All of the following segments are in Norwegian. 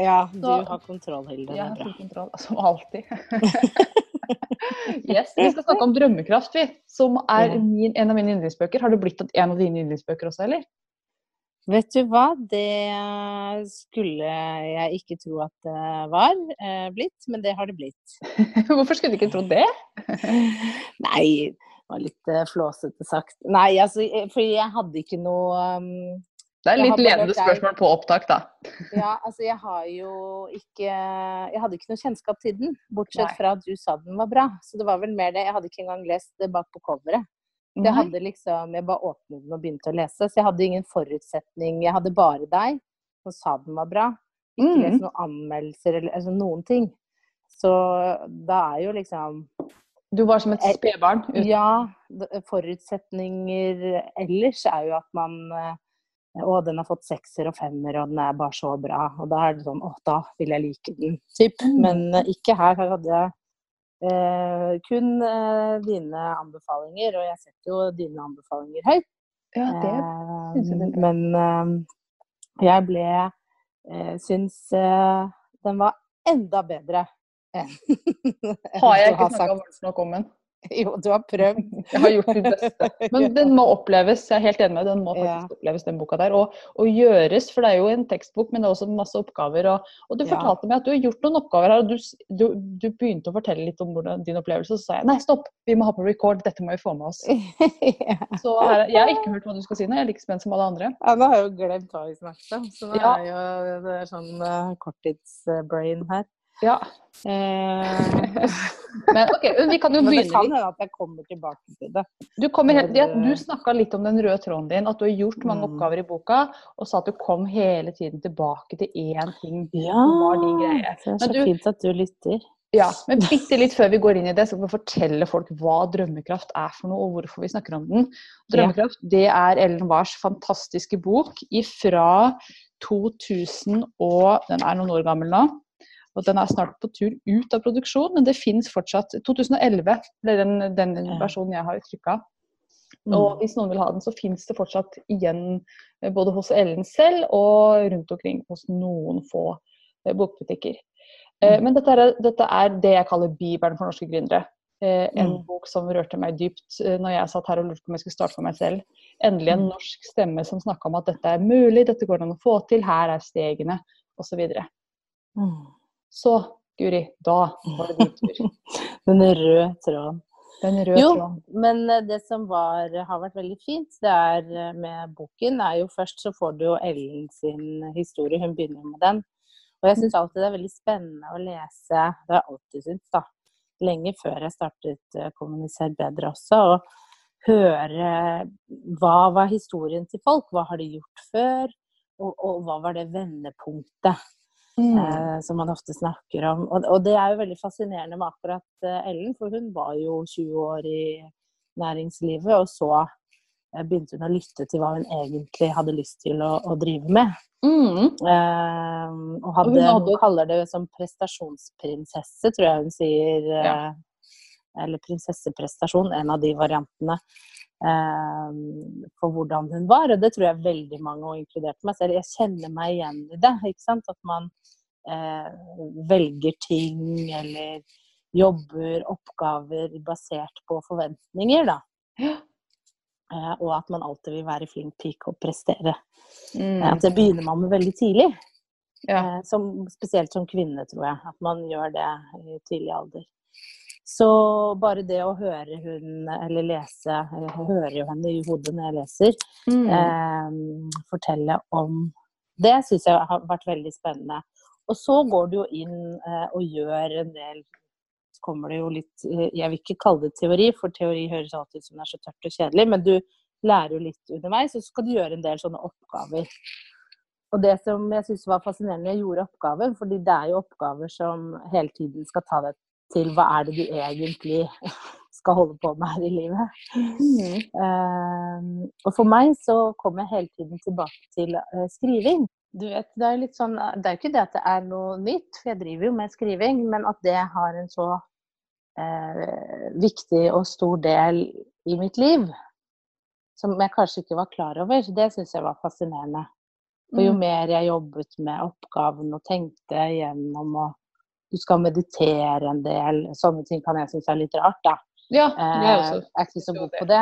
Ja, du Så- har kontroll, Hilde. Ja, Jeg har full kontroll, som alltid. yes, Vi skal snakke om drømmekraft, vi. Som er min, en av mine yndlingsbøker. Har det blitt en av dine yndlingsbøker også, eller? Vet du hva, det skulle jeg ikke tro at det var eh, blitt, men det har det blitt. Hvorfor skulle du ikke tro det? Nei, det var litt eh, flåsete sagt. Nei, altså, eh, for jeg hadde ikke noe um, Det er litt ledende spørsmål på opptak, da. Ja, altså, jeg har jo ikke Jeg hadde ikke noe kjennskap til den, bortsett Nei. fra at du sa den var bra. Så det var vel mer det. Jeg hadde ikke engang lest det bak på coveret. Jeg hadde liksom, jeg bare åpnet den og begynte å lese, så jeg hadde ingen forutsetning. Jeg hadde bare deg, som sa den var bra. Ikke Mm. lest noen anmeldelser eller altså noen ting. Så da er jo liksom Du var som et Jeg- spedbarn. Ja, forutsetninger ellers er jo at man eh, Å, den har fått sekser og femmer, og den er bare så bra. Og da er det sånn Å, da vil jeg like den. Typ. Mm. Men eh, ikke her. Her hadde jeg eh, kun eh, dine anbefalinger, og jeg setter jo dine anbefalinger høyt. Ja, det Eh, synes jeg er men eh, jeg ble eh, Syns eh, den var enda bedre enn har jeg ikke snakka varmt nok om den. Jo, du har prøvd. Jeg har gjort mitt beste. Men den må oppleves. Jeg er helt enig med deg, den må Ja. faktisk oppleves, den boka der. Og, og gjøres, for det er jo en tekstbok, men det er også masse oppgaver. Og, og du Ja. fortalte meg at du har gjort noen oppgaver her, og du, du, du begynte å fortelle litt om hvordan, din opplevelse. og Så sa jeg nei, stopp, vi må ha på record, dette må vi få med oss. ja. Så her, jeg har ikke hørt hva du skal si nå, jeg er like spent som alle andre. Ja, nå har jeg jo glemt hva vi snakket om, så nå Ja. er jo det er sånn uh, korttidsbrain her. Ja, Eh, Men ok, vi kan jo begynne kan litt. hende at jeg kommer tilbake til det. Du, kommer ja, du snakka litt om den røde tråden din, at du har gjort mange Mm. oppgaver i boka, og sa at du kom hele tiden tilbake til én ting. Ja, det er så du- fint at du lytter. Ja, men bitte litt før vi går inn i det, så kan vi fortelle folk hva drømmekraft er for noe, og hvorfor vi snakker om den. Drømmekraft, det er Ellen Wars fantastiske bok fra 2000 og Den er noen år gammel nå. Og den er snart på tur ut av produksjon, men det fins fortsatt. 2011 ble den, den versjonen jeg har trykka. Mm. Og hvis noen vil ha den, så fins det fortsatt igjen eh, både hos Ellen selv og rundt omkring hos noen få eh, bokbutikker. Eh, Mm. Men dette er, dette er det jeg kaller bibelen for norske gründere. En Mm. bok som rørte meg dypt når jeg satt her og lurte på om jeg skulle starte for meg selv. Endelig en Mm. norsk stemme som snakka om at dette er mulig, dette går det an å få til, her er stegene, osv. Så, Mm. Så Guri, da var det din tur. Den røde tråden. Den røde Jo, tråden. men eh, det som var, har vært veldig fint det er eh, med boken, er jo først så får du jo Ellen sin historie. Hun begynner med den. Og jeg syns alltid det er veldig spennende å lese. Det har jeg alltid syntes, da. Lenge før jeg startet eh, Kommuniser bedre også. Og høre hva var historien til folk? Hva har de gjort før? Og, og hva var det vendepunktet? Mm. eh, som man ofte snakker om. Og, det er jo veldig fascinerende med akkurat eh, Ellen, for hun var jo 20 år i næringslivet, og så eh, begynte hun å lytte til hva hun egentlig hadde lyst til å, å drive med. Mm. Eh, og hadde, hun hadde- hun kaller det som prestasjonsprinsesse, tror jeg hun sier. Ja. Eller prinsesseprestasjon, en av de variantene. eh, for hvordan hun var. Og det tror jeg veldig mange, og inkludert meg selv, jeg kjenner meg igjen i det. ikke sant? At man eh, velger ting eller jobber, oppgaver basert på forventninger, da. Ja. Eh, og at man alltid vil være flink pike og prestere. Mm. Eh, At det begynner man med veldig tidlig. Ja. Eh, som, spesielt som kvinne, tror jeg. At man gjør det i tidlig alder. Så bare det å høre hun, eller lese Jeg hører jo henne i hodet når jeg leser. Mm. eh, fortelle om det, syns jeg har vært veldig spennende. Og så går du jo inn eh, og gjør en del Så kommer det jo litt eh, Jeg vil ikke kalle det teori, for teori høres alltid ut som det er så tørt og kjedelig, men du lærer jo litt underveis, og så skal du gjøre en del sånne oppgaver. og det som jeg syns var fascinerende jeg gjorde oppgaven, fordi det er jo oppgaver som hele tiden skal ta deg til hva er det du egentlig skal holde på med her i livet. Mm. Uh, og for meg så kom jeg hele tiden tilbake til uh, skriving. Du vet, det er litt sånn, det er jo ikke det at det er noe nytt, for jeg driver jo med skriving, men at det har en så eh, viktig og stor del i mitt liv som jeg kanskje ikke var klar over. Så det syns jeg var fascinerende. For jo mm. mer jeg jobbet med oppgaven og tenkte gjennom og du skal meditere en del, sånne ting kan jeg synes er litt rart, da. Ja, jeg er, også. Eh, jeg er ikke så god på det.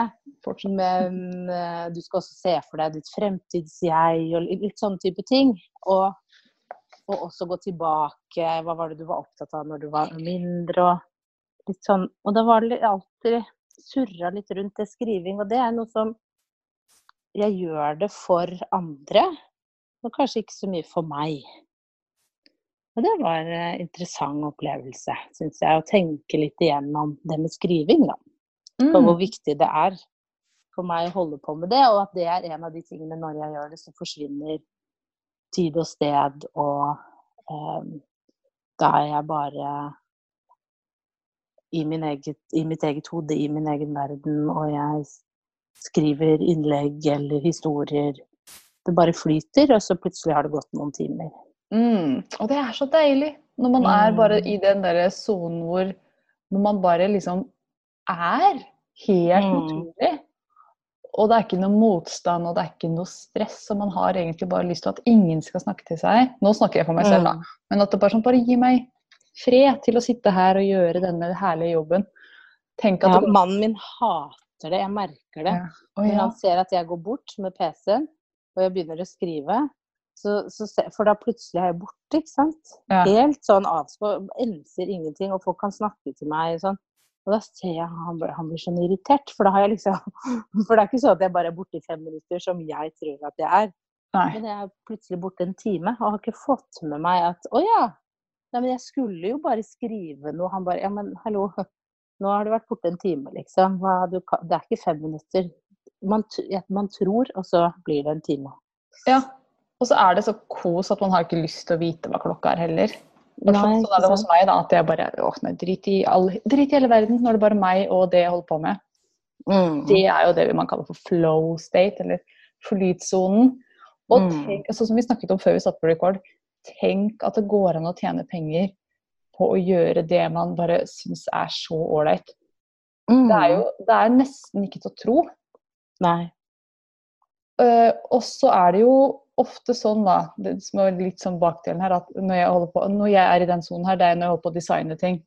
Men uh, du skal også se for deg ditt fremtids-jeg og litt sånne type ting. Og, og, også gå tilbake. Hva var det du var opptatt av når du var mindre? Og litt sånn. Og da var det alltid surra litt rundt det skriving. Og det er noe som jeg gjør det for andre, og kanskje ikke så mye for meg. Og det var en interessant opplevelse, syns jeg, å tenke litt igjennom det med skriving, da. Mm. Og hvor viktig det er for meg å holde på med det, og at det er en av de tingene når jeg gjør det, så forsvinner tid og sted, og um, da er jeg bare i, eget, i, mitt eget hode, i min egen verden, og jeg skriver innlegg eller historier. Det bare flyter, og så plutselig har det gått noen timer. Mm. Og det er så deilig når man er bare mm. i den derre sonen hvor, når man bare liksom er helt mm. naturlig. Og det er ikke noe motstand og det er ikke noe stress. Og man har egentlig bare lyst til at ingen skal snakke til seg. Nå snakker jeg for meg selv, da. Mm. Men at det bare sånn Bare gi meg fred til å sitte her og gjøre denne herlige jobben. Tenk at ja, du... Mannen min hater det. Jeg merker det. Ja. Oh, ja. Når han ser at jeg går bort med PC-en, og jeg begynner å skrive, så, så, for da plutselig er jeg borte, ikke sant. Ja. Helt sånn avspå, enser ingenting, og folk kan snakke til meg sånn. Og da ser jeg han, han blir sånn irritert, for da har jeg liksom For det er ikke sånn at jeg bare er borte i fem minutter, som jeg tror at jeg er. Nei. Men jeg er plutselig borte en time og har ikke fått med meg at Å ja! Nei, men jeg skulle jo bare skrive noe. Han bare Ja, men hallo, nå har du vært borte en time, liksom. det er ikke fem minutter. Man, man, tror, og så blir det en time. Ja. Og så er det så kos at man har ikke lyst til å vite hva klokka er heller. Nei, sånn er det hos meg, da. At jeg bare åh, nei, drit, i all, drit i hele verden. Nå er det bare meg og det jeg holder på med. Mm. Det er jo det man kaller for flow state, eller flytsonen. Og mm. sånn som vi snakket om før vi satt på record, tenk at det går an å tjene penger på å gjøre det man bare syns er så ålreit. Mm. Det er jo det er nesten ikke til å tro. Nei. Uh, og så er det jo ofte sånn, da, det som er litt sånn bakdelen her, at når jeg, på, når jeg er i den sonen her, det er når jeg holder på å designe ting.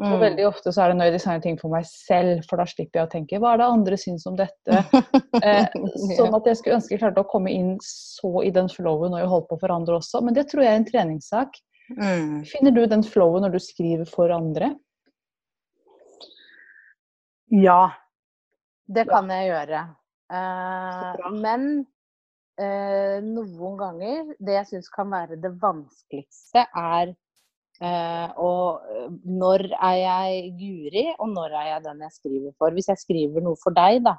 Mm. Og veldig ofte så er det når jeg designer ting for meg selv, for da slipper jeg å tenke hva er det andre syns om dette? eh, sånn at jeg skulle ønske jeg klarte å komme inn så i den flowen når jeg holder på for andre også. Men det tror jeg er en treningssak. Mm. Finner du den flowen når du skriver for andre? Ja, det kan jeg gjøre. Uh, men uh, noen ganger Det jeg syns kan være det vanskeligste, er og Når er jeg Guri, og når er jeg den jeg skriver for? Hvis jeg skriver noe for deg, da,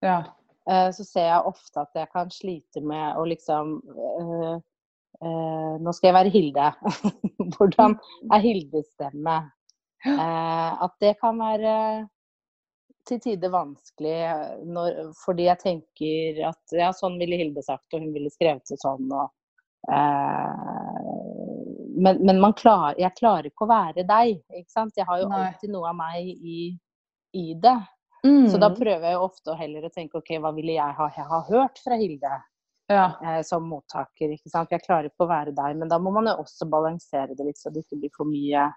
ja. så ser jeg ofte at jeg kan slite med å liksom eh, Nå skal jeg være Hilde. Hvordan er Hildes stemme? Eh, at det kan være til tider vanskelig når, fordi jeg tenker at ja, sånn ville Hilde sagt, og hun ville skrevet det sånn. Og, eh, men, men klar, jeg klarer ikke å være deg. ikke sant? Jeg har jo Nei. alltid noe av meg i, i det. Mm. Så da prøver jeg jo ofte heller å tenke OK, hva ville jeg ha, jeg ha hørt fra Hilde? ja. eh, som mottaker. ikke sant? Jeg klarer ikke å være deg, Men da må man jo også balansere det litt, så det ikke blir for mye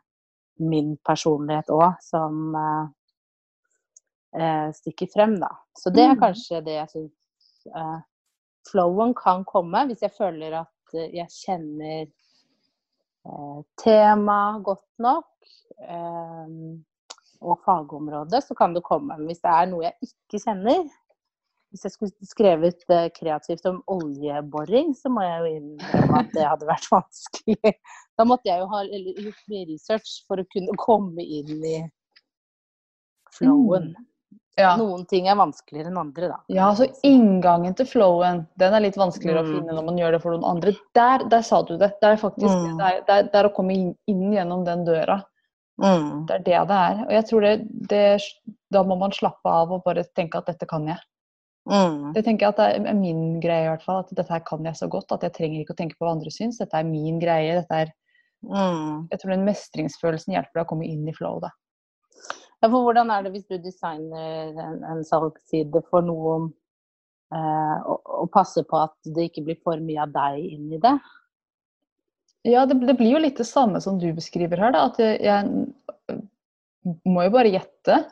min personlighet òg som eh, eh, stikker frem, da. Så det er mm. kanskje det jeg syns eh, Flowen kan komme hvis jeg føler at eh, jeg kjenner eh, temaet godt nok. og fagområdet, så kan det komme. Men hvis det er noe jeg ikke kjenner, hvis jeg skulle skrevet uh, kreativt om oljeboring, så må jeg jo innrømme at det hadde vært vanskelig. Da måtte jeg jo ha gjort mye research for å kunne komme inn i flowen. Mm. Ja. Noen ting er vanskeligere enn andre, da. Ja, så inngangen til flowen, den er litt vanskeligere å Mm. finne når man gjør det for noen andre. Der, der sa du det. Det er faktisk Mm. det, er, det, er, det er å komme inn, inn gjennom den døra. Mm. Det er det det er. Og jeg tror det, det Da må man slappe av og bare tenke at dette kan jeg. Mm. Det tenker jeg at det er min greie i hvert fall. At dette her kan jeg så godt at jeg trenger ikke å tenke på hva andre syns. Dette er min greie. Dette er, Mm. jeg tror den mestringsfølelsen hjelper deg å komme inn i flow, da. Ja, for hvordan er det hvis du designer en, en salgsside for noen, eh, og, og passer på at det ikke blir for mye av deg inn i det? Ja, det, det blir jo litt det samme som du beskriver her, da. At jeg, må jo bare gjette.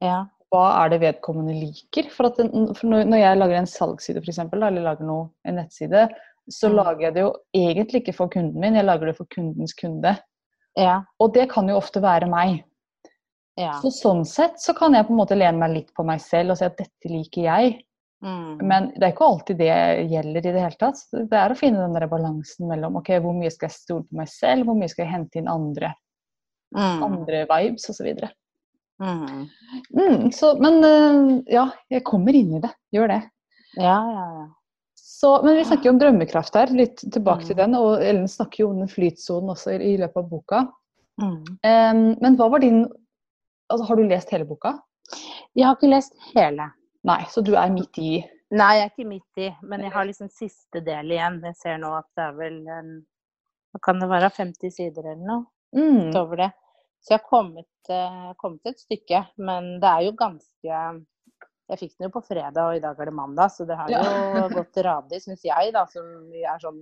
Ja. hva er det vedkommende liker? For, at for når når jeg lager en salgsside, f.eks., eller lager noe, en nettside, så Mm. lager jeg det jo egentlig ikke for kunden min, jeg lager det for kundens kunde. Ja. Og det kan jo ofte være meg. Ja. Så sånn sett så kan jeg på en måte lene meg litt på meg selv og si at dette liker jeg. Mm. Men det er ikke alltid det gjelder i det hele tatt. Det er å finne den der balansen mellom ok, hvor mye skal jeg stole på meg selv, hvor mye skal jeg hente inn andre, Mm. andre vibes osv. Mm. Mm, så, men øh, ja, jeg kommer inn i det. Gjør det. Ja, ja, ja. Så, men vi snakker jo om drømmekraft her, litt tilbake til Mm. den. Og Ellen snakker jo om den flytsonen også i, i løpet av boka. Mm. Em, men hva var din altså, Har du lest hele boka? Jeg har ikke lest hele. Nei, så du er midt i Nei, jeg er ikke midt i, men jeg har liksom siste del igjen. Jeg ser nå at det er vel en Hva kan det være? 50 sider eller noe mm, utover det. Så jeg har kommet, eh, kommet et stykke. Men det er jo ganske Jeg fikk den jo på fredag, og i dag er det mandag, så det har jo Ja. gått radig, syns jeg, da, som er sånn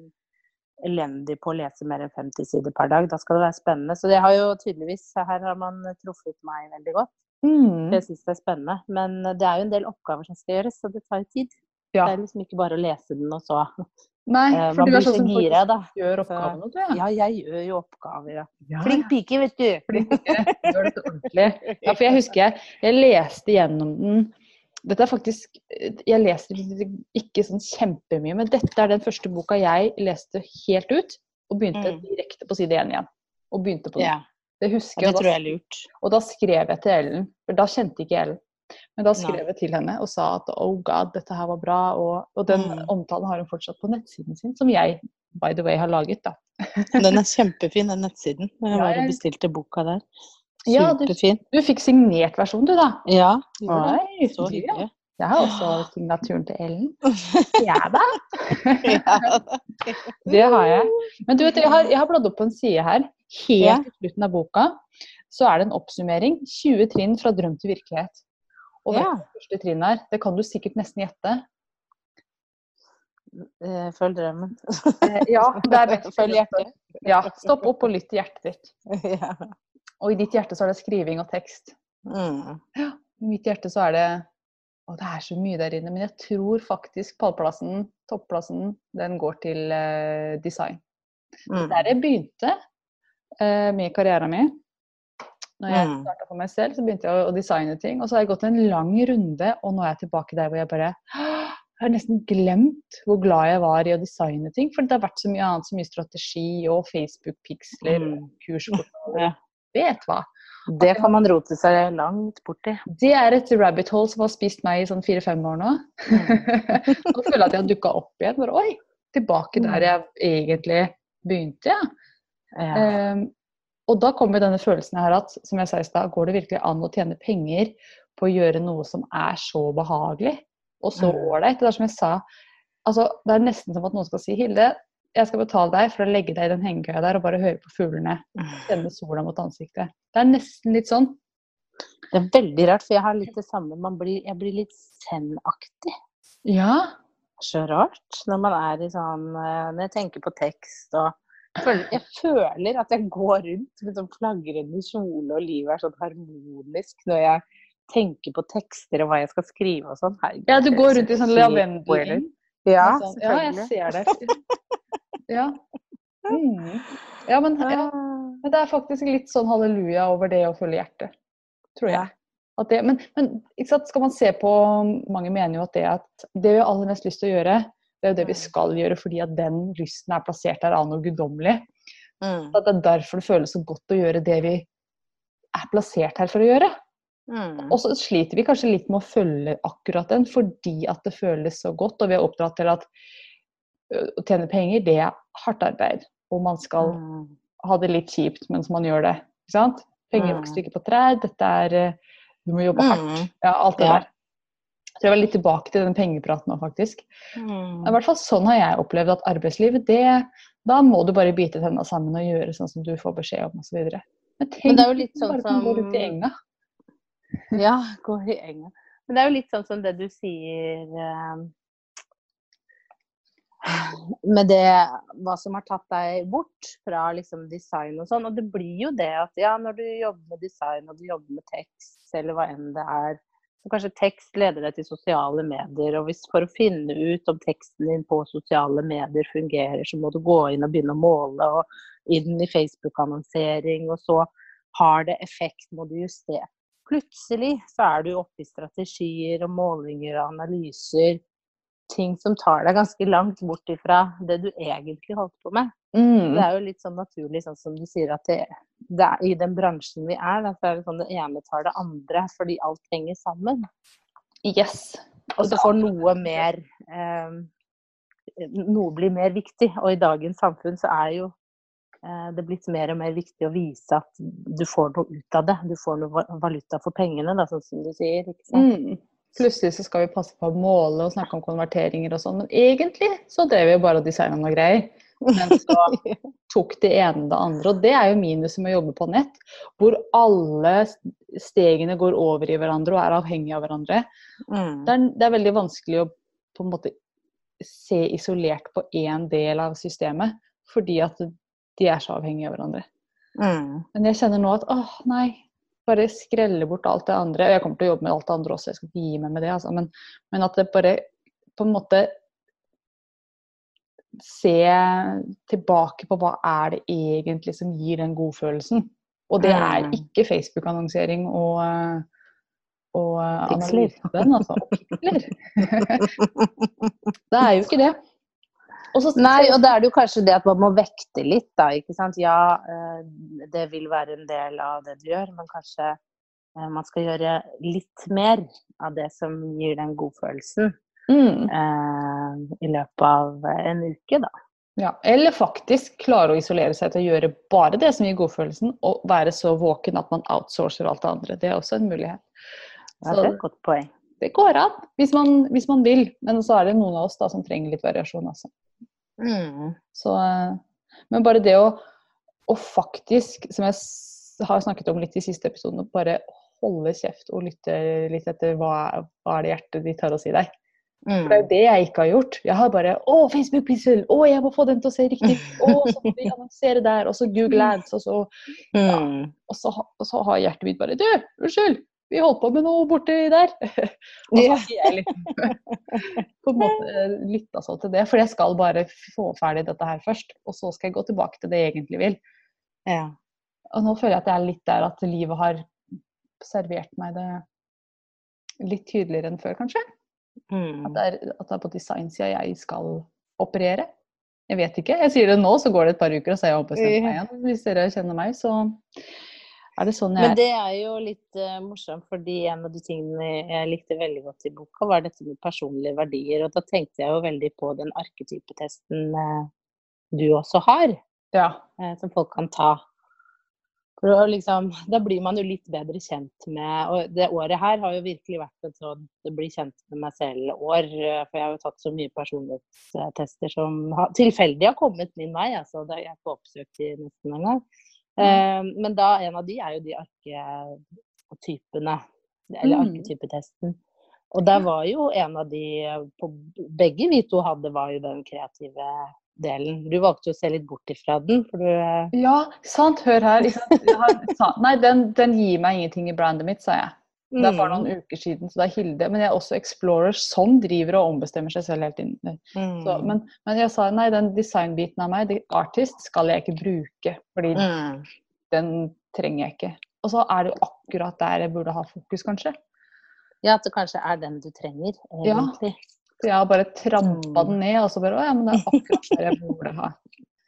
elendig på å lese mer enn 50 sider per dag. Da skal det være spennende. Så det har jo tydeligvis Her har man truffet meg veldig godt. mm, Jeg syns det er spennende. Men det er jo en del oppgaver som skal gjøres, så det tar jo tid. ja. Det er liksom ikke bare å lese den, og så Nei, eh, for Man du blir sånn så som gira, da. gjør oppgavene, du. Ja, jeg gjør jo oppgaver, ja. Ja, Flink pike, vet du. flink pike. Gjør dette ordentlig. Ja, for jeg husker jeg, jeg leste gjennom den Dette er faktisk Jeg leser ikke sånn kjempemye, men dette er den første boka jeg leste helt ut. Og begynte Mm. direkte på side én igjen. Og begynte på den. Ja, Det husker det jeg. og da- jeg lurt. Og da skrev jeg til Ellen, for da kjente ikke Ellen. Men da skrev jeg til henne og sa at oh god, dette her var bra. Og, og den Mm. omtalen har hun fortsatt på nettsiden sin, som jeg by the way har laget. da. Den er kjempefin, den nettsiden. Jeg Ja, var jeg- bestilte boka der. Ja, du-. Du fikk signert versjon, du da. Ja, det. Oi, Så hyggelig. Jeg har også signaturen til Ellen. Ja da. Det har jeg. Men du vet, jeg har, jeg har bladd opp på en side her. Helt i slutten av boka så er det en oppsummering. 20 trinn fra drøm til virkelighet. Og hva er Ja. hva første trinn er? Det kan du sikkert nesten gjette. Eh, Følg drømmen. Eh, Ja, det er rett Følg hjertet. Ja, stopp opp og lytt til hjertet ditt. Ja. Og i ditt hjerte så er det skriving og tekst. Mm. I mitt hjerte så er det Å, det er så mye der inne. Men jeg tror faktisk pallplassen, topplassen, den går til uh, design. Mm. Der jeg begynte uh, med karrieren min. Når jeg Mm. starta for meg selv, så begynte jeg å, å designe ting. Og så har jeg gått en lang runde, og nå er jeg tilbake der hvor jeg bare jeg har nesten glemt hvor glad jeg var i å designe ting. For det har vært så mye annet, så mye strategi og Facebook-piksler og Mm. kurskort. Ja. Vet hva. Det kan man rote seg langt borti. Det er et rabbit hole som har spist meg i sånn fire-fem år nå. Nå føler jeg at jeg har dukka opp igjen. Bare, Oi, tilbake der jeg egentlig begynte, ja. Ja. Um, og da kommer denne følelsen her at som jeg sa i stad, går det virkelig an å tjene penger på å gjøre noe som er så behagelig og så Mm. ålreit? Det er som jeg sa, altså, det er nesten som at noen skal si Hilde, jeg skal betale deg for å legge deg i den hengekøya der og bare høre på fuglene. Kjenne sola mot ansiktet. Det er nesten litt sånn. Det er veldig rart, for jeg har litt det samme. Man blir, jeg blir litt zen-aktig. Ja. Så rart. Når man er i sånn eh, Når jeg tenker på tekst og jeg føler, at jeg går rundt med sånn flagrende kjole, og livet er sånn harmonisk når jeg tenker på tekster og hva jeg skal skrive og sånn. Ja, du går rundt i sånn helt lavendel. weird ut. Ja, Sånn, ja, jeg ser det. Ja. Mm. ja, men, ja, men det er faktisk litt sånn halleluja over det å følge hjertet, tror jeg. Det, men men skal man se på Mange mener jo at det, at det vi har aller mest lyst til å gjøre, det er jo det vi Mm. skal gjøre fordi at den lysten er plassert der av noe guddommelig. Mm. At det er derfor det føles så godt å gjøre det vi er plassert her for å gjøre. Mm. Og så sliter vi kanskje litt med å følge akkurat den, fordi at det føles så godt. Og vi er oppdratt til at å tjene penger, det er hardt arbeid. Og man skal Mm. ha det litt kjipt mens man gjør det. Ikke sant? Penger Mm. vokser ikke på trær. Dette er Du må jobbe hardt. Mm. Ja, alt det Ja. der. Så jeg var litt tilbake til den pengepraten nå, faktisk. Mm. I hvert fall sånn har jeg opplevd at arbeidslivet, det Da må du bare bite tenna sammen og gjøre sånn som du får beskjed om, osv. Men Men tenk det er jo litt sånn bare kan gå ut i enga. Ja, går i enga. Men det er jo litt sånn som det du sier eh, med det hva som har tatt deg bort fra liksom design og sånn. Og det blir jo det at ja, når du jobber med design og du jobber med tekst eller hva enn det er, så kanskje tekst leder deg til sosiale medier. Og hvis for å finne ut om teksten din på sosiale medier fungerer, så må du gå inn og begynne å måle og inn i Facebook-annonsering, og så har det effekt, må du justere. Plutselig så er du oppe i strategier og målinger og analyser. Ting som tar deg ganske langt bort ifra det du egentlig holdt på med. Mm. Det er jo litt sånn naturlig, sånn som du sier, at det, det er, i den bransjen vi er, da, så er det sånn det ene tar det andre, fordi alt henger sammen. Yes. Og så får noe mer eh, Noe blir mer viktig. Og i dagens samfunn så er jo eh, det blitt mer og mer viktig å vise at du får noe ut av det. Du får noe valuta for pengene, da, sånn som du sier. Mm. Plutselig så skal vi passe på å måle og snakke om konverteringer og sånn, men egentlig så drev vi jo bare og designa noe greier. Men så tok det ene det andre, og det er jo minuset med å jobbe på nett, hvor alle stegene går over i hverandre og er avhengige av hverandre. Mm. Det er, det er veldig vanskelig å på en måte se isolert på én del av systemet, fordi at de er så avhengige av hverandre. Mm. Men jeg kjenner nå at åh, nei, bare skrelle bort alt det andre. Og jeg kommer til å jobbe med alt det andre også, jeg skal ikke gi meg med det. Altså. Men, men at det bare på en måte Se tilbake på hva er det egentlig som gir den godfølelsen. Og det er Mm. ikke Facebook-annonsering og, og Piksler. analyse på den, altså. Piksler. det er jo ikke det. Og så- Nei, og da er det jo kanskje det at man må vekte litt, da. ikke sant? Ja, eh, det vil være en del av det du gjør, men kanskje eh, man skal gjøre litt mer av det som gir den godfølelsen mm. eh, i løpet av en uke, da. Ja, eller faktisk klare å isolere seg til å gjøre bare det som gir godfølelsen, og være så våken at man outsourcer alt det andre. Det er også en mulighet. Ja, det er et godt poeng. det går an, hvis man, hvis man vil. Men så er det noen av oss da som trenger litt variasjon også. Mm. Så, eh, men bare det å, å faktisk, som jeg har snakket om litt i siste episode, bare holde kjeft og lytte litt etter hva, hva er det hjertet ditt har å si deg. For det er jo Mm. det jeg ikke har gjort. Jeg har bare Å, Facebook-pixel! Å, jeg må få den til å se riktig! Å, så må vi annonsere der! Og så Google Ads, og så ja. Og så, og så har hjertet mitt bare Du, unnskyld! Vi holdt på med noe borti der. og så Ja. har jeg liksom på en måte lytta så til det. For jeg skal bare få ferdig dette her først. Og så skal jeg gå tilbake til det jeg egentlig vil. Ja. Og nå føler jeg at jeg er litt der at livet har servert meg det litt tydeligere enn før, kanskje. Mm. At det er, at det er på designsida jeg skal operere. Jeg vet ikke. Jeg sier det nå, så går det et par uker, og så er jeg ombestemt meg igjen. Hvis dere kjenner meg, så er det sånn jeg Men er. det er jo litt uh, morsomt, fordi en av de tingene jeg likte veldig godt i boka, var dette med personlige verdier. Og da tenkte jeg jo veldig på den arketypetesten uh, du også har, Ja. uh, som folk kan ta. For liksom, da blir man jo litt bedre kjent med Og det året her har jo virkelig vært et sånn blir kjent med meg selv-år. For jeg har jo tatt så mye personlighetstester som har, tilfeldig har kommet min vei. altså Jeg får ikke oppsøkt i nesten engang. Eh, men da, en av de er jo de arketypene. Eller Mm. arketypetesten. Og der var jo en av de på, Begge vi to hadde, var jo den kreative delen. Du valgte jo å se litt bort ifra den, for du eh, ja, sant. Hør her. Har, nei, den, den gir meg ingenting i brandet mitt, sa jeg. Det er bare mm, noen uker siden, så det er Hilde. Men jeg er også Explorer Sånn driver og ombestemmer seg selv hele tiden. mm, Så, men, men jeg sa nei, den designbiten av meg, artist, skal jeg ikke bruke. Fordi mm. den trenger jeg ikke. Og så er det jo akkurat der jeg burde ha fokus, kanskje. Ja, at det kanskje er den du trenger, Ja. egentlig. Så jeg har bare trampa Mm. den ned, og så bare Å ja, men det er akkurat der jeg burde ha.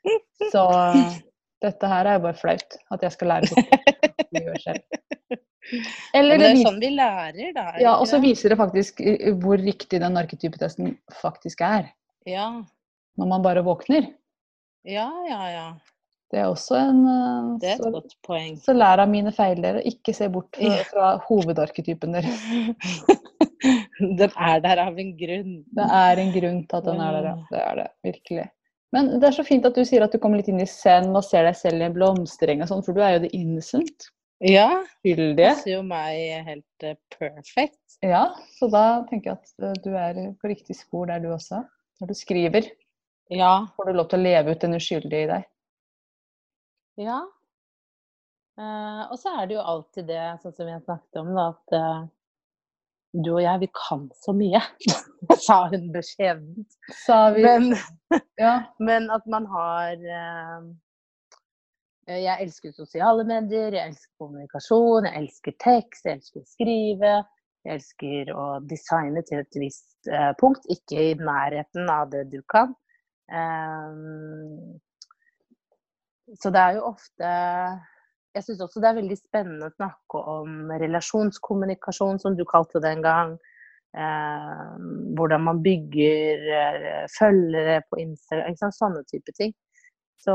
Så dette her er jo bare flaut. At jeg skal lære bort det. Eller Men det er sånn vi lærer, da. ja, og så viser det faktisk eh, hvor riktig den arketypetesten faktisk er. Ja, Når man bare våkner. ja, ja. ja. Det er også en eh, Det er et så, godt poeng. så lær av mine feil, dere. Ikke se bort fra, fra hovedarketypen deres. Den er der av en grunn. Det er en grunn til at den er der, ja. Det er det virkelig. Men det er så fint at du sier at du kommer litt inn i zen og ser deg selv i en blomstereng og sånn, for du er jo the innocent. Ja, Skyldige. passer jo meg helt perfekt. Ja, så da tenker jeg at eh, du er på riktig spor der du også. Når du skriver, Ja. får du lov til å leve ut den uskyldige i deg. Ja. Eh, og så er det jo alltid det, sånn som vi har snakket om, da, at eh, du og jeg, vi kan så mye. Sa hun beskjedent. Sa vi Men, Ja. men at man har eh, Jeg elsker sosiale medier, jeg elsker kommunikasjon, jeg elsker tekst, jeg elsker å skrive. Jeg elsker å designe til et visst eh, punkt, ikke i nærheten av det du kan. Um, så det er jo ofte Jeg syns også det er veldig spennende å snakke om relasjonskommunikasjon, som du kalte det en gang. Um, hvordan man bygger uh, følgere på Instagram, sånne type ting. Så,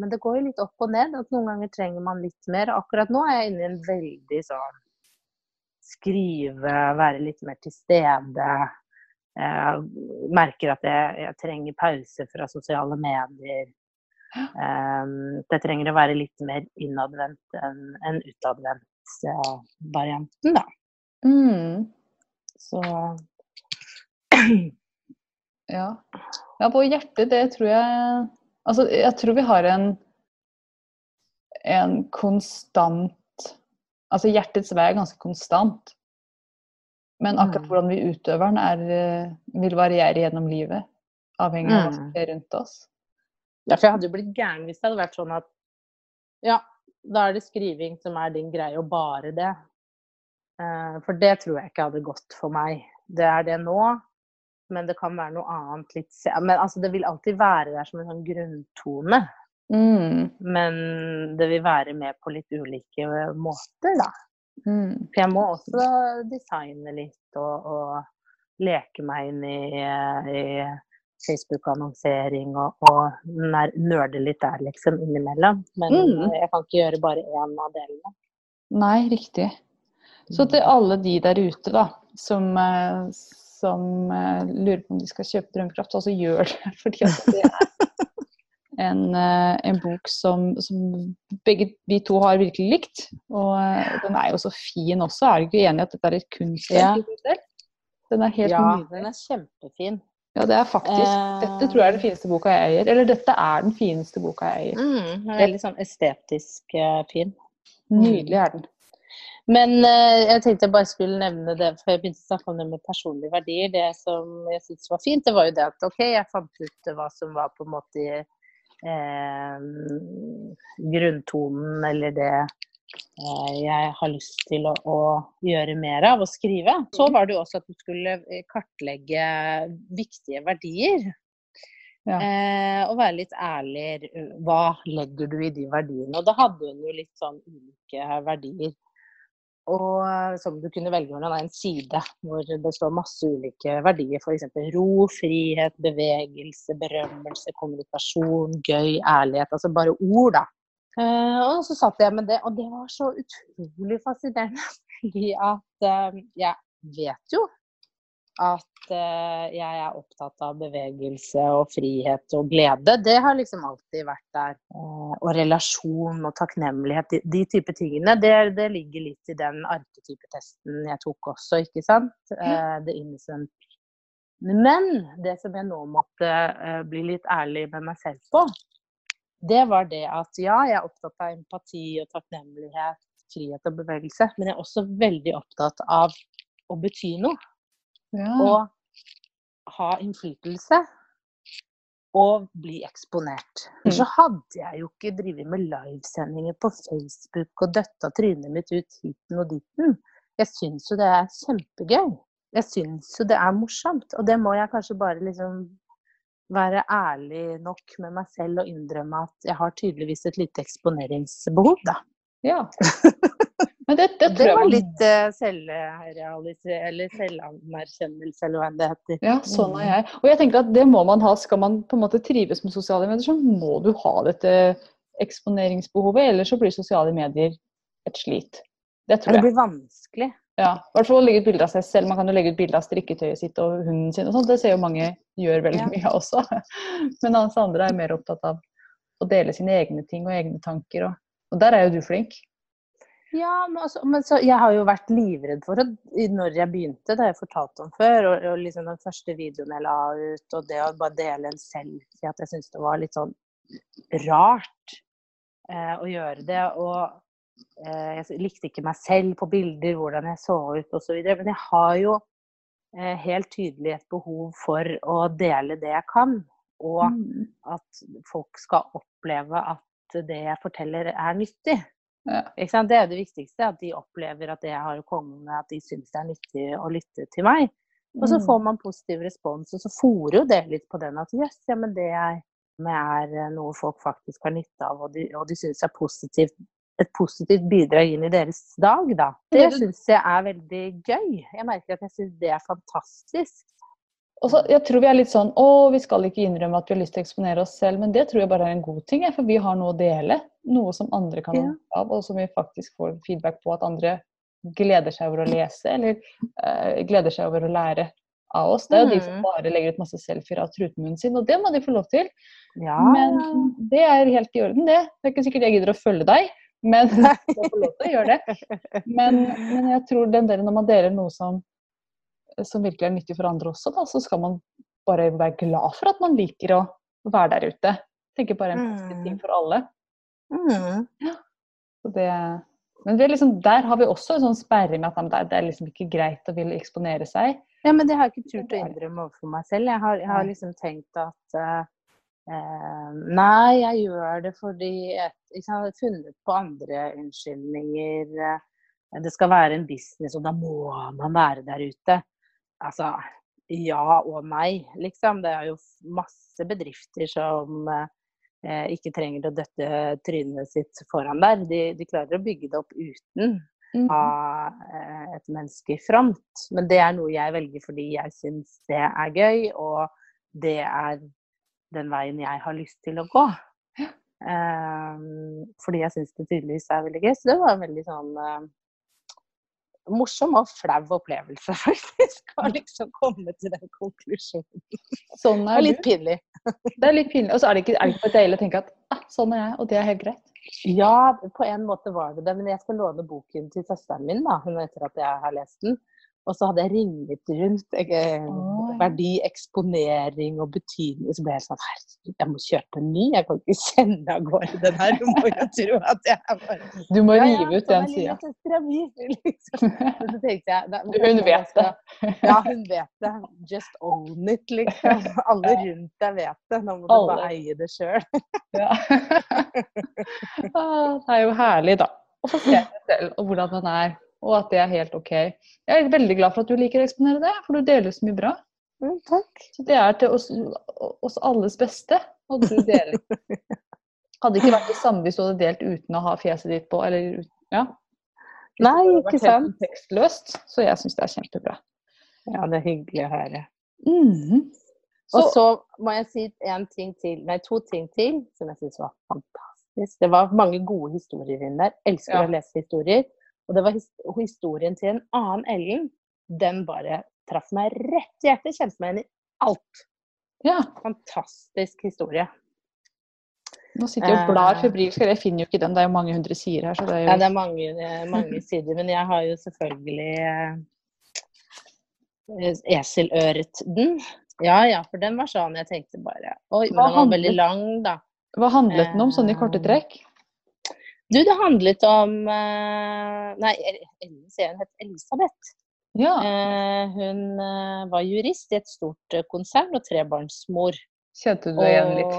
men det går jo litt opp og ned. at Noen ganger trenger man litt mer. Akkurat nå er jeg inne i en veldig sånn skrive, være litt mer til stede. Jeg merker at jeg, jeg trenger pause fra sosiale medier. Det trenger å være litt mer innadvendt enn en utadvendt eh, varianten, da. Mm. Så Ja. ja, på hjertet, det tror jeg Altså, jeg tror vi har en en konstant Altså, hjertets vei er ganske konstant. Men akkurat Mm. hvordan vi utøver den, er, eh, vil variere gjennom livet. Avhengig av hva som Mm. skjer rundt oss. Ja, for jeg hadde jo blitt gæren hvis det hadde vært sånn at ja, da er det skriving som er din greie, og bare det. Eh, For det tror jeg ikke hadde gått for meg. Det er det nå, men det kan være noe annet litt Men altså, det vil alltid være der som en sånn grunntone. Mm. Men det vil være med på litt ulike måter, da. Mm. For jeg må også designe litt og, og leke meg inn i, i Facebook-annonsering og, og nerde litt der, liksom, innimellom. Men Mm. jeg kan ikke gjøre bare én av delene. Nei, riktig. Så til alle de der ute da, som, eh, som eh, lurer på om de skal kjøpe Drømmekraft, altså gjør det. Fordi det er en, eh, en bok som, som begge vi to har virkelig likt. Og eh, den er jo så fin også. Er du ikke enig i at dette er et kunstverk Ja. Den er helt Ja, nydelig. den er kjempefin. Ja, det er faktisk. Dette tror jeg er den fineste boka jeg eier. Eller dette er den fineste boka jeg eier. Mm, den er veldig sånn estetisk fin. Nydelig er den. Men eh, jeg tenkte jeg bare skulle nevne det, for jeg begynte å snakke om det med personlige verdier. Det som jeg syntes var fint, det var jo det at OK, jeg fant ut hva som var på en måte eh, grunntonen, eller det eh, jeg har lyst til å, å gjøre mer av, å skrive. Så var det jo også at du skulle eh, kartlegge viktige verdier. Ja. Eh, og være litt ærlig. Hva legger du i de verdiene? Og da hadde hun jo litt sånn ulike verdier. Og eh, som du kunne velge mellom en side hvor det står masse ulike verdier. F.eks. ro, frihet, bevegelse, berømmelse, kommunikasjon, gøy, ærlighet. Altså bare ord, da. Eh, og så satt jeg med det, og det var så utrolig fascinerende. Fordi at eh, jeg vet jo at eh, jeg er opptatt av bevegelse og frihet og glede. Det har liksom alltid vært der. Eh, og relasjon og takknemlighet, de, de type tingene, det, det ligger litt i den arketypetesten jeg tok også, ikke sant? det The Innocent. Men det som jeg nå måtte eh, bli litt ærlig med meg selv på, det var det at ja, jeg er opptatt av empati og takknemlighet, frihet og bevegelse, men jeg er også veldig opptatt av å bety noe Ja. og ha innflytelse og bli eksponert. Mm. så hadde jeg jo ikke drevet med livesendinger på Facebook og døtta trynet mitt ut hiten og ditten. Jeg syns jo det er kjempegøy. Jeg syns jo det er morsomt. Og det må jeg kanskje bare liksom være ærlig nok med meg selv og innrømme at jeg har tydeligvis et lite eksponeringsbehov, da. ja. Men det, det, det var litt uh, selvrealisering, eller selvanerkjennelse, eller hva det heter. Ja, sånn er jeg. Og jeg tenker at det må man ha. Skal man på en måte trives med sosiale medier, så må du ha dette eksponeringsbehovet. Ellers så blir sosiale medier et slit. Det tror jeg. Det blir vanskelig. Ja, i hvert fall å legge ut bilder av seg selv. Man kan jo legge ut bilder av strikketøyet sitt og hunden sin og sånn. Det ser jo mange gjør veldig ja. mye også. Men hans andre er mer opptatt av å dele sine egne ting og egne tanker. Og, og der er jo du flink. Ja, men, altså, men så, jeg har jo vært livredd for det når jeg begynte, det har jeg fortalt om før. Og, og liksom den første videoen jeg la ut, og det å bare dele en selfie, at jeg syntes det var litt sånn rart eh, å gjøre det. Og Eh, jeg likte ikke meg selv på bilder, hvordan jeg så ut osv. Men jeg har jo eh, helt tydelig et behov for å dele det jeg kan. Og mm. at folk skal oppleve at det jeg forteller, er nyttig. Ja. Det er det viktigste. At de opplever at det jeg har å komme med, at de syns det er nyttig å lytte til meg. Og så mm. får man positiv respons, og så fòrer jo det litt på den at jøss, ja, men det er, er noe folk faktisk har nytte av, og de, og de syns er positivt et positivt bidrag inn i deres dag, da. Det syns jeg er veldig gøy. Jeg merker at jeg syns det er fantastisk. Også, jeg tror vi er litt sånn å, vi skal ikke innrømme at vi har lyst til å eksponere oss selv, men det tror jeg bare er en god ting, for vi har noe å dele. Noe som andre kan ha av, og som vi faktisk får feedback på at andre gleder seg over å lese, eller uh, gleder seg over å lære av oss. Det er jo de som mm. bare legger ut masse selfier av trutmunnen sin, og det må de få lov til. Ja. Men det er helt i orden, det. Det er ikke sikkert jeg gidder å følge deg, men Men, men, jeg tror den delen når man deler noe som, som virkelig er nyttig for andre også, da, så skal man bare være glad for at man liker å være der ute. Tenker bare en positiv ting mm. for alle. Mm. Ja. Det, men liksom, der har vi også en sånn sperre med at det er liksom ikke greit å ville eksponere seg. Ja, men det har jeg ikke turt å innrømme overfor meg selv. Jeg har, jeg har liksom tenkt at uh, nei, jeg gjør det fordi jeg, jeg har funnet på andre unnskyldninger. Det skal være en business, og da må man være der ute. Altså ja og nei, liksom. Det er jo masse bedrifter som eh, ikke trenger å døtte trynet sitt foran der. De, de klarer å bygge det opp uten mm. ha eh, et menneske i front. Men det er noe jeg velger fordi jeg syns det er gøy, og det er den veien jeg har lyst til å gå. Eh, fordi jeg syns det tydeligvis er veldig gøy. Så det var en veldig sånn uh, morsom og flau opplevelse, faktisk. Å liksom komme til den konklusjonen. Sånn er det er litt pinlig. Det er litt pinlig. Og så er det ikke, er det ikke deilig å tenke at ah, sånn er jeg, og det er helt greit. Ja, på en måte var det det. Men jeg skal låne boken til søsteren min da, etter at jeg har lest den. Og så hadde jeg ringet rundt eh, verdi, eksponering og betydning. Så ble jeg sånn Herregud, jeg må kjøpe en ny. Jeg kan ikke sende av gårde den her. Du må jo tro at jeg er bare Du må rive ja, ja, ut den sida. Liksom. Så tenkte jeg da, Hun vet det. Ja, hun vet det. Just own it, liksom. Alle rundt deg vet det. Nå må du Alle. bare eie det sjøl. ja. Ah, det er jo herlig, da. Å få se seg selv og hvordan man er og at det er helt OK. Jeg er veldig glad for at du liker å eksponere det, for du deler så mye bra. Mm, takk. Så det er til oss, oss alles beste at du deler. Hadde ikke vært det samme hvis du hadde delt uten å ha fjeset ditt på, eller ja. Nei, ikke sant. Tekstløst, så jeg syns det er kjempebra. Ja, det er hyggelig å høre. Mm. Så, og så må jeg si en ting til, nei, to ting til som jeg syns var fantastisk. Det var mange gode historier inn der. Elsker ja. å lese historier. Og det var historien til en annen Ellen. Den bare traff meg rett i hjertet. Kjente meg igjen i alt. Ja. Fantastisk historie. Nå sitter jeg og blar eh. febrilsk, jeg finner jo ikke den. Det er jo mange hundre sider her. Det jo... Ja, det er mange, eh, mange, sider. Men jeg har jo selvfølgelig eh, eseløret den. Ja ja, for den var sånn jeg tenkte bare Oi, men den var veldig lang, da. Hva handlet den om, sånn i korte trekk? Du, det handlet om eh, Nei, Ellen het Elisabeth. Ja. Eh, hun eh, var jurist i et stort konsern og trebarnsmor. Kjente du deg igjen litt?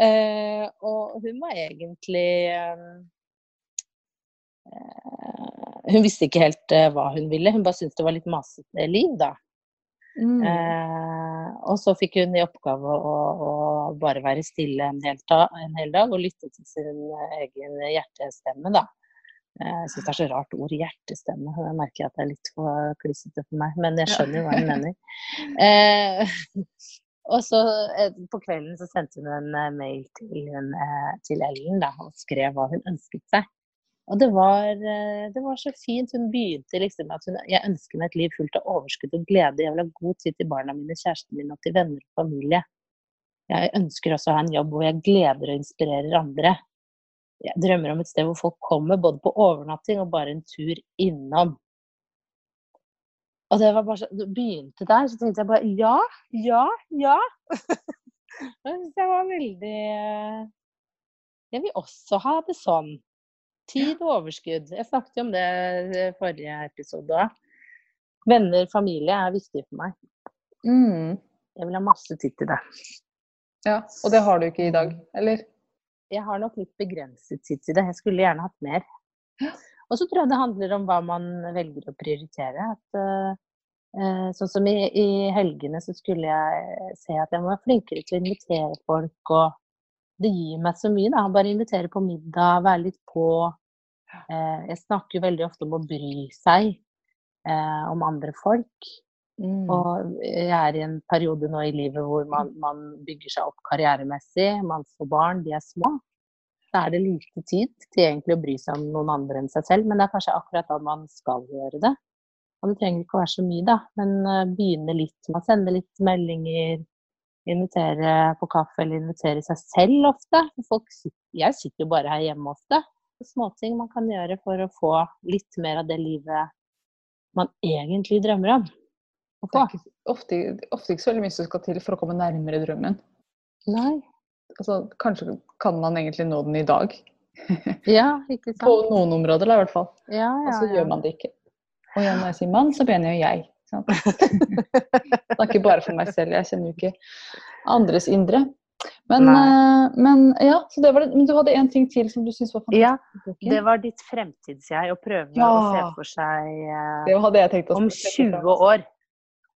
og hun var egentlig Hun visste ikke helt hva hun ville. Hun bare syntes det var litt masete liv, da. Mm. Eh, og så fikk hun i oppgave å, å bare være stille en hel, dag, en hel, dag og lytte til sin egen hjertestemme, da. Eh, jeg syns det er så rart ord, hjertestemme. Jeg merker at det er litt for klissete for meg, men jeg skjønner jo hva hun mener. Eh, og så eh, på kvelden så sendte hun en eh, mail til, hun, til Ellen da, og skrev hva hun ønsket seg. Og det var, eh, det var, så fint. Hun begynte liksom med at hun, jeg ønsker meg et liv fullt av overskudd og glede. Jeg vil ha god tid til barna mine, kjæresten min og til venner og familie. Jeg ønsker også å ha en jobb hvor jeg gleder og inspirerer andre. Jeg drømmer om et sted hvor folk kommer både på overnatting og bare en tur innom. Og det var bare så, det begynte der, så tenkte jeg bare ja, ja, ja. det var veldig eh, Jeg vil også ha det sånn. Tid og overskudd. Jeg snakket jo om det i forrige episode òg. Venner, familie er viktig for meg. Mm. Jeg vil ha masse tid til det. Ja, Og det har du ikke i dag, eller? Jeg har nok litt begrenset tid til det. Jeg skulle gjerne hatt mer. Og så tror jeg det handler om hva man velger å prioritere. At, uh, sånn som i, i, helgene så skulle jeg se at jeg må være flinkere til å invitere folk. Og det gir meg så mye, da. Bare invitere på middag, være litt på. Eh, jeg snakker jo veldig ofte om å bry seg eh, om andre folk. Mm. Og jeg er i en periode nå i livet hvor man, man, bygger seg opp karrieremessig. Man får barn, de er små. Da er det lite tid til egentlig å bry seg om noen andre enn seg selv. Men det er kanskje akkurat da man skal gjøre det. Og det trenger ikke å være så mye, da. Men uh, begynne litt med å sende litt meldinger. Invitere på kaffe eller invitere seg selv ofte. Folk, jeg sitter jo bare her hjemme ofte småting man kan gjøre for å få litt mer av det livet man egentlig drømmer om. Det er ikke, ofte, ofte, ikke så veldig mye som skal til for å komme nærmere drømmen. Nei. Altså, kanskje kan man egentlig nå den i dag. ja, ikke sant. På noen områder, da, i hvert fall. Ja, ja, og så ja. gjør man det ikke. Og når jeg sier mann, så mener jo jeg. Jeg snakker bare for meg selv. Jeg kjenner jo ikke andres indre. Men, uh, men, ja, så det var det. Men du hadde en ting til som du syntes var fantastisk? Ja, det var ditt fremtidsjeg. Å prøve ja. å se for seg uh, om 20 år.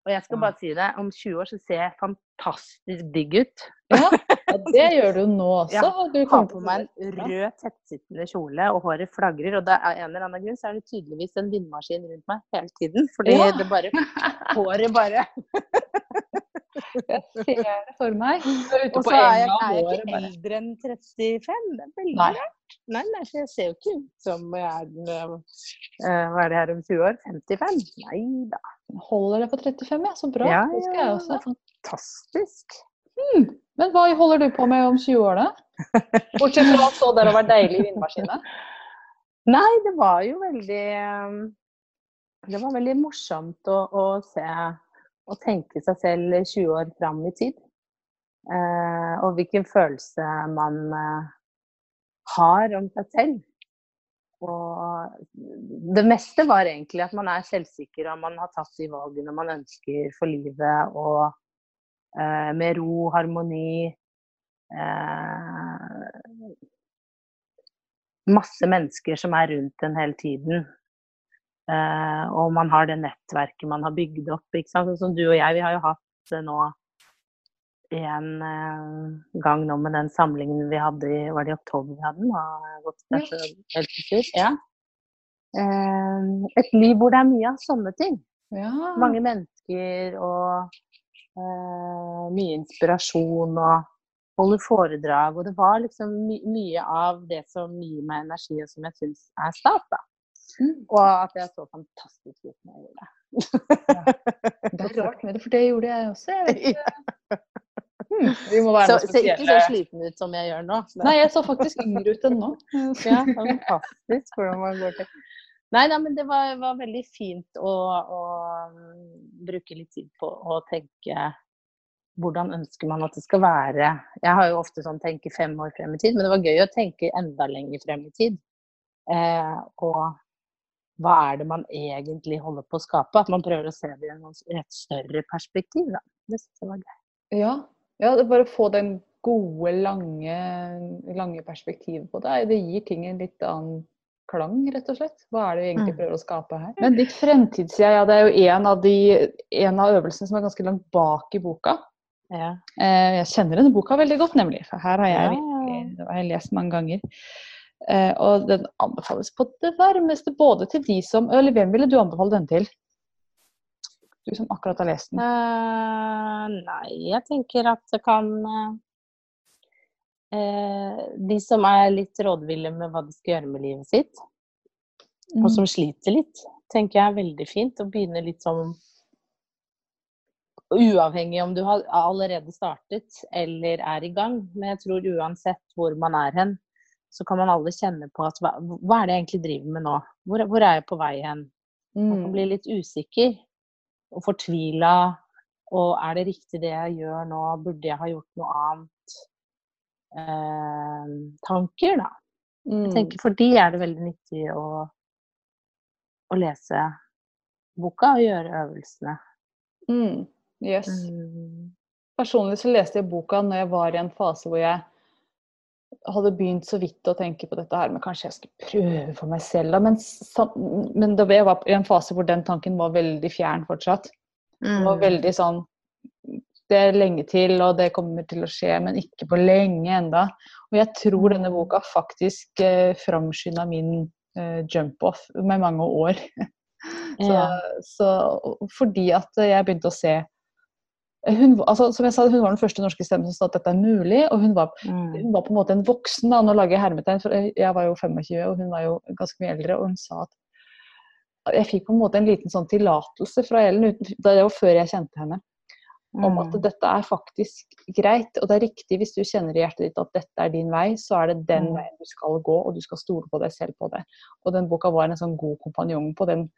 Og jeg skal bare si det, om 20 år så ser jeg fantastisk digg ut. Ja, det gjør du nå også. Ja, du har på meg en rød, tettsittende kjole, og håret flagrer. Og det er en eller annen grunn så er det tydeligvis en vindmaskin rundt meg hele tiden. Fordi ja. det bare Håret bare Jeg ser det for meg. Og så er jeg, er jeg ikke eldre enn 35. Det er veldig rart. Nei, nei, jeg ser jo ikke ut som jeg er uh, Hva er det her om 20 år? 55? Nei da. Holder det på 35, ja. Så bra. Ja, det skal jeg også. Fantastisk. Hmm. Men hva holder du på med om 20 år, da? Bortsett fra å stå der og være deilig i vindmaskinen? Nei, det var jo veldig Det var veldig morsomt å, å se å tenke seg selv 20 år fram i tid. Eh, og hvilken følelse man eh, har om seg selv. Og det meste var egentlig at man er selvsikker og man har tatt de valgene man ønsker for livet. Og eh, med ro, harmoni eh, Masse mennesker som er rundt en hele tiden. Uh, og man har det nettverket man har bygd opp. Sånn som du og jeg, vi har jo hatt uh, nå en uh, gang nå med den samlingen vi hadde i Var det i oktober vi hadde den? Helt. Ja. et liv hvor det er mye av sånne ting. Ja. Mange mennesker og mye inspirasjon og holder foredrag. Og det var liksom my mye av det som gir meg energi, og som jeg syns er stas. da. Mm. Og at jeg så fantastisk ut når jeg gjorde det. ja. Det er rart med det, for det gjorde jeg også. Jeg hmm, vi må være så, Ser ikke så sliten ut som jeg gjør nå. Nei, jeg så faktisk yngre ut enn nå. ja, fantastisk hvordan man går til. Nei, nei, men det var, var veldig fint å, å, um, bruke litt tid på å tenke hvordan ønsker man at det skal være. Jeg har jo ofte sånn tenke fem år frem i tid, men det var gøy å tenke enda lenger frem i tid. Eh, og hva er det man egentlig holder på å skape? At man prøver å se det i et større perspektiv. Da. Det synes jeg var gøy. Ja, ja bare få den gode, lange, lange perspektivet på det. Det gir ting en litt annen klang, rett og slett. Hva er det vi egentlig Mm. prøver å skape her? Men ditt fremtidssida, ja, det er jo en av, de, en av øvelsene som er ganske langt bak i boka. Ja. Eh, jeg kjenner denne boka veldig godt, nemlig. For her har jeg, virkelig- har jeg lest mange ganger. Eh, og den anbefales på det varmeste både til de som Eller hvem ville du anbefale den til? Du som akkurat har lest den. Uh, nei, jeg tenker at det kan eh, De som er litt rådville med hva de skal gjøre med livet sitt, og som sliter litt, tenker jeg er veldig fint. Å begynne litt sånn Uavhengig om du har allerede startet eller er i gang. Men jeg tror uansett hvor man er hen, så kan man alle kjenne på at hva, hva er det jeg egentlig driver med nå? Hvor, hvor er jeg på vei hen? Man kan Mm. bli litt usikker og fortvila. Og er det riktig det jeg gjør nå? Burde jeg ha gjort noe annet? Eh, tanker, da. Mm. Jeg tenker For de er det veldig nyttig å, å lese boka og gjøre øvelsene. Mm. Yes. Mm. Personlig så leste jeg boka når jeg var i en fase hvor jeg hadde begynt så vidt å tenke på dette her, men kanskje jeg skulle prøve for meg selv. Da. Men, men da jeg var i en fase hvor den tanken var veldig fjern fortsatt. Det var Mm. veldig sånn Det er lenge til, og det kommer til å skje, men ikke på lenge enda. Og jeg tror denne boka faktisk eh, framskynda min eh, jump-off med mange år. så, Ja. så fordi at jeg begynte å se hun, altså, som jeg sa, hun var den første norske stemmen som sa at dette er mulig, og hun var, Mm. hun var på en måte en voksen. da, Nå lager jeg hermetegn, for jeg var jo 25, og hun var jo ganske mye eldre. Og hun sa at jeg fikk på en måte en liten sånn tillatelse fra Ellen, det var før jeg kjente henne, om at Mm. dette er faktisk greit. Og det er riktig hvis du kjenner i hjertet ditt at dette er din vei, så er det den Mm. veien du skal gå, og du skal stole på deg selv på det. Og den boka var en sånn god kompanjong på den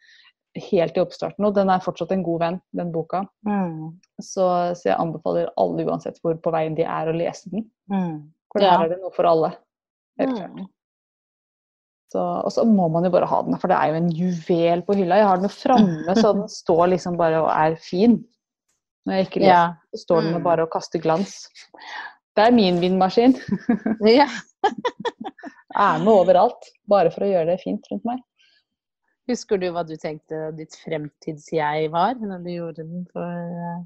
helt i oppstarten, og den er fortsatt en god venn, den boka. Mm. Så, så jeg anbefaler alle, uansett hvor på veien de er, å lese den. Mm. For Ja. er det noe for alle. Helt klart. Mm. Så, og så må man jo bare ha den, for det er jo en juvel på hylla. Jeg har den jo framme, så den står liksom bare og er fin. Når jeg ikke leser, Ja. så står den Mm. og bare og kaster glans. Det er min vindmaskin. ja. Er med overalt, bare for å gjøre det fint rundt meg. Husker du hva du tenkte ditt fremtids-jeg var når du gjorde den for eh,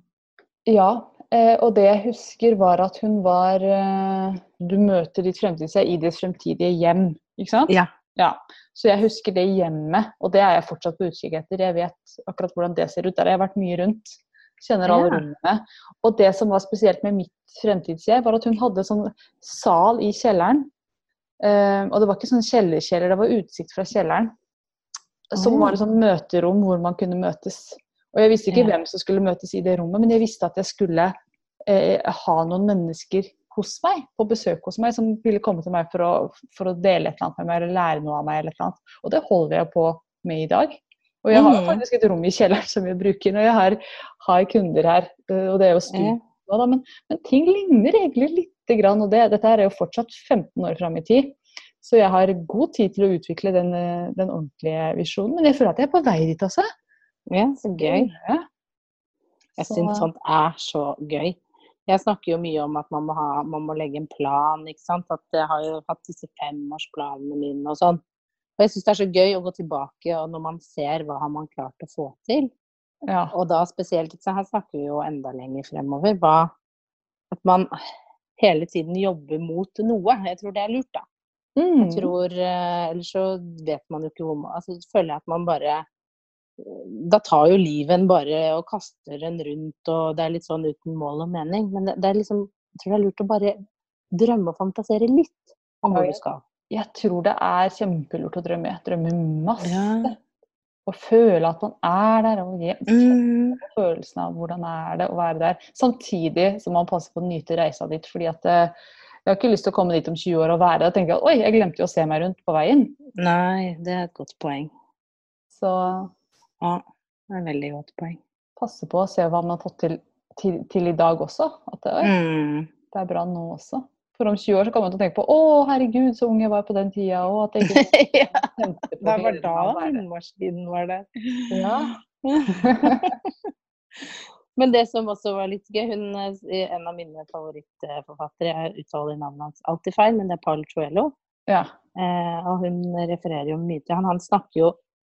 Ja, eh, og det jeg husker var at hun var eh, Du møter ditt fremtidsjeg i ditt fremtidige hjem, ikke sant? Ja. Ja, Så jeg husker det hjemmet, og det er jeg fortsatt på utkikk etter. Jeg vet akkurat hvordan det ser ut. Der har jeg vært mye rundt. Kjenner alle Ja. rommene. Og det som var spesielt med mitt fremtidsjeg, var at hun hadde sånn sal i kjelleren. Og det var ikke sånn kjellerkjeller, det var utsikt fra kjelleren. Som var et sånt møterom hvor man kunne møtes. Og jeg visste ikke Ja. hvem som skulle møtes i det rommet, men jeg visste at jeg skulle eh, ha noen mennesker hos meg, på besøk hos meg, som ville komme til meg for å, for å dele et eller annet med meg, eller lære noe av meg. eller et eller annet. Og det holder jeg på med i dag. Og jeg har Mhm. faktisk et rom i kjelleren som jeg bruker når jeg har, har kunder her. eh, Og det er jo studio, da, men, men ting ligner egentlig lite grann. Og det, dette er jo fortsatt 15 år fram i tid. Så jeg har god tid til å utvikle den, eh, den ordentlige visjonen. Men jeg føler at jeg er på vei dit, altså. ja, så gøy. Ja. Jeg Så- syns sånt er så gøy. Jeg snakker jo mye om at man må, ha, man må legge en plan, ikke sant. At jeg har jo hatt disse femårsplanene mine og sånn. Og jeg syns det er så gøy å gå tilbake, og når man ser hva har man klart å få til. Ja. Og da spesielt, så her snakker vi jo enda lenger fremover, hva At man hele tiden jobber mot noe. Jeg tror det er lurt, da. Mm. Jeg tror eh, Ellers så vet man jo ikke hvor man Altså føler jeg at man bare Da tar jo livet en bare og kaster en rundt, og det er litt sånn uten mål og mening. Men det, det er liksom Jeg tror det er lurt å bare drømme og fantasere litt om hvor du skal. Jeg tror det er kjempelurt å drømme. Drømme masse. Ja. Og føle at man er der. Og gi Mm. følelsen av hvordan er det å være der. Samtidig som man passer på å nyte reisa ditt. fordi at eh, jeg har ikke lyst til å komme dit om 20 år og være der og tenke at oi, jeg glemte jo å se meg rundt på veien. Nei, det er et godt poeng. Så Ja, det er et veldig godt poeng. passe på å se hva man har fått til, til, til i dag også. At det, oi, Mm. det er bra nå også. For om 20 år så kommer man til å tenke på å herregud, så ung jeg var på den tida. Og at jeg ikke ja, på det var da vindmaskinen var der. Ja. Men det som også var litt gøy, hun, er en av mine favorittforfattere, jeg uttaler navnet hans alltid feil, men det er Paul Chuelo. Ja. Eh, og hun refererer jo mye til han. Han snakker jo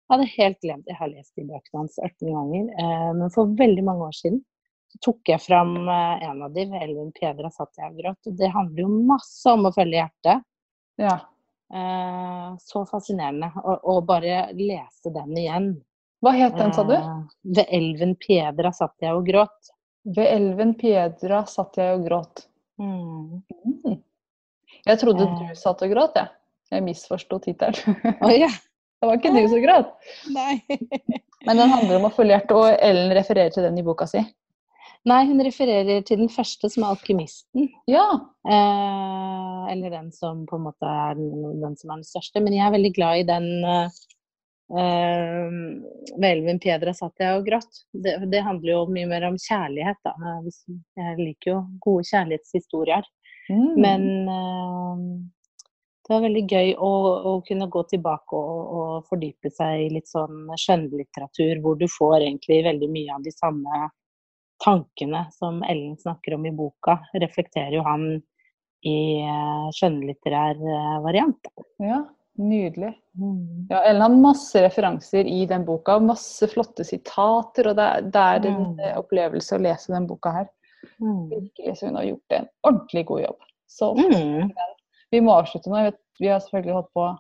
Jeg hadde helt glemt Jeg har lest de bøkene hans 18 ganger. Eh, men for veldig mange år siden så tok jeg fram eh, en av de, Elvin Pedra satt jeg og gråt'. Og det handler jo masse om å følge hjertet. ja. Eh, så fascinerende. å bare lese den igjen. Hva het den, sa du? Eh, ved elven Piedra satt jeg og gråt. Ved elven Piedra satt jeg og gråt. Mm. Mm. Jeg trodde Eh. du satt og gråt, jeg. Jeg misforsto tittelen. Oh, yeah. Det var ikke du som gråt. Nei. Men den handler om å følge hjertet, og Ellen refererer til den i boka si. Nei, hun refererer til den første, som er alkymisten. Ja. Eh, eller den som på en måte er den, den som er den største. Men jeg er veldig glad i den eh, eh, Elvin Piedra satt jeg og gråt. Det, det handler jo mye mer om kjærlighet, da. Jeg liker jo gode kjærlighetshistorier. Mm. Men eh, det var veldig gøy å, å kunne gå tilbake og, og fordype seg i litt sånn skjønnlitteratur, hvor du får egentlig veldig mye av de samme tankene som Ellen snakker om i boka, reflekterer jo han i eh, skjønnlitterær variant. Ja, nydelig. Ja, Ellen har masse referanser i den boka, masse flotte sitater, og det er, det er en Mm. eh, opplevelse å lese den boka her. Mm. Virkelig, så hun har gjort en ordentlig god jobb. Så Mm. vi må avslutte nå. Vet, vi har selvfølgelig holdt på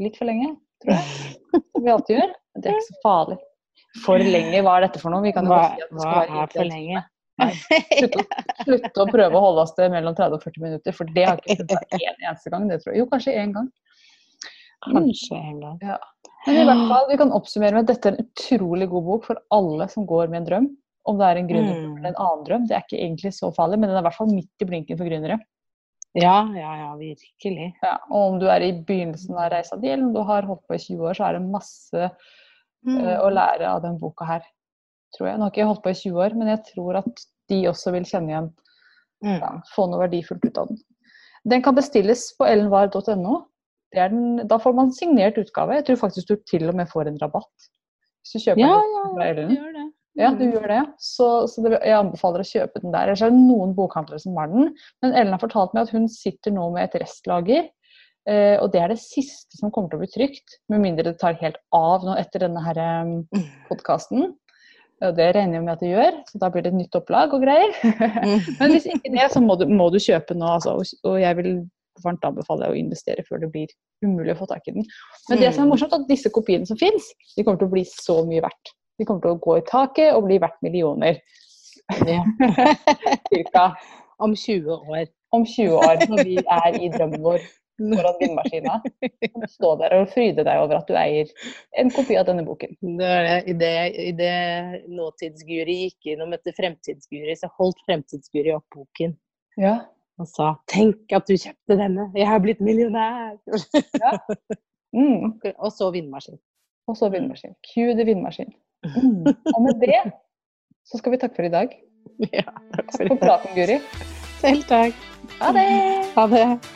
litt for lenge, tror jeg. Som vi alltid gjør. Det er ikke så farlig. For lenge, hva er dette for noe? Vi kan jo bare si at det skal være er for lenge? Slutt, å- slutt å prøve å holde oss til mellom 30 og 40 minutter, for det har ikke funnet en eneste gang. Det tror jeg. Jo, kanskje én gang. Kanskje en gang. Men i hvert fall, vi kan oppsummere med at dette er en utrolig god bok for alle som går med en drøm. Om det er en gründerdrøm Mm. eller en annen drøm, det er ikke egentlig så farlig, men den er i hvert fall midt i blinken for gründere. Ja, ja, ja, virkelig. Ja, og om du er i begynnelsen av reisa di, eller om du har holdt på i 20 år, så er det masse Mm. uh, å lære av den boka her. Tror jeg. Nå har ikke jeg holdt på i 20 år, men jeg tror at de også vil kjenne igjen Mm. ja, få noe verdifullt ut av den. Den kan bestilles på ellenvar.no. Den- Da får man signert utgave. Jeg tror faktisk du til og med får en rabatt hvis du kjøper Ja, den ja, fra ja, Ellen. du gjør det. Ja, du Mm. gjør det. Så, så det, jeg anbefaler å kjøpe den der. Ellers er det noen bokhandlere som har den. Men Ellen har fortalt meg at hun sitter nå med et restlager. Eh, og det er det siste som kommer til å bli trygt. Med mindre det tar helt av nå etter denne her um, podkasten. Og det regner jeg med at det gjør, så da blir det et nytt opplag og greier. Men hvis ikke det, så må du, må du kjøpe nå, altså. Og jeg vil varmt anbefaler jeg å investere før det blir umulig å få tak i den. Men det som er morsomt, er at disse kopiene som fins, de kommer til å bli så mye verdt. De kommer til å gå i taket og bli verdt millioner. Ja. Cirka Om 20 år. om 20 år, når vi er i drømmen vår foran vindmaskina. Stå der og fryde deg over at du eier en kopi av denne boken. I det, det nåtidsguri gikk inn og møtte fremtidsguri, så holdt fremtidsguri opp boken Ja. Og sa 'tenk at du kjøpte denne, jeg har blitt millionær'. Mm. og så vindmaskin. Og så vindmaskin. Cue the vindmaskin. Mm. Og med det så skal vi takke for i dag. Ja, takk for, Takk for praten, Guri. Selv takk. Ha det! Ha det.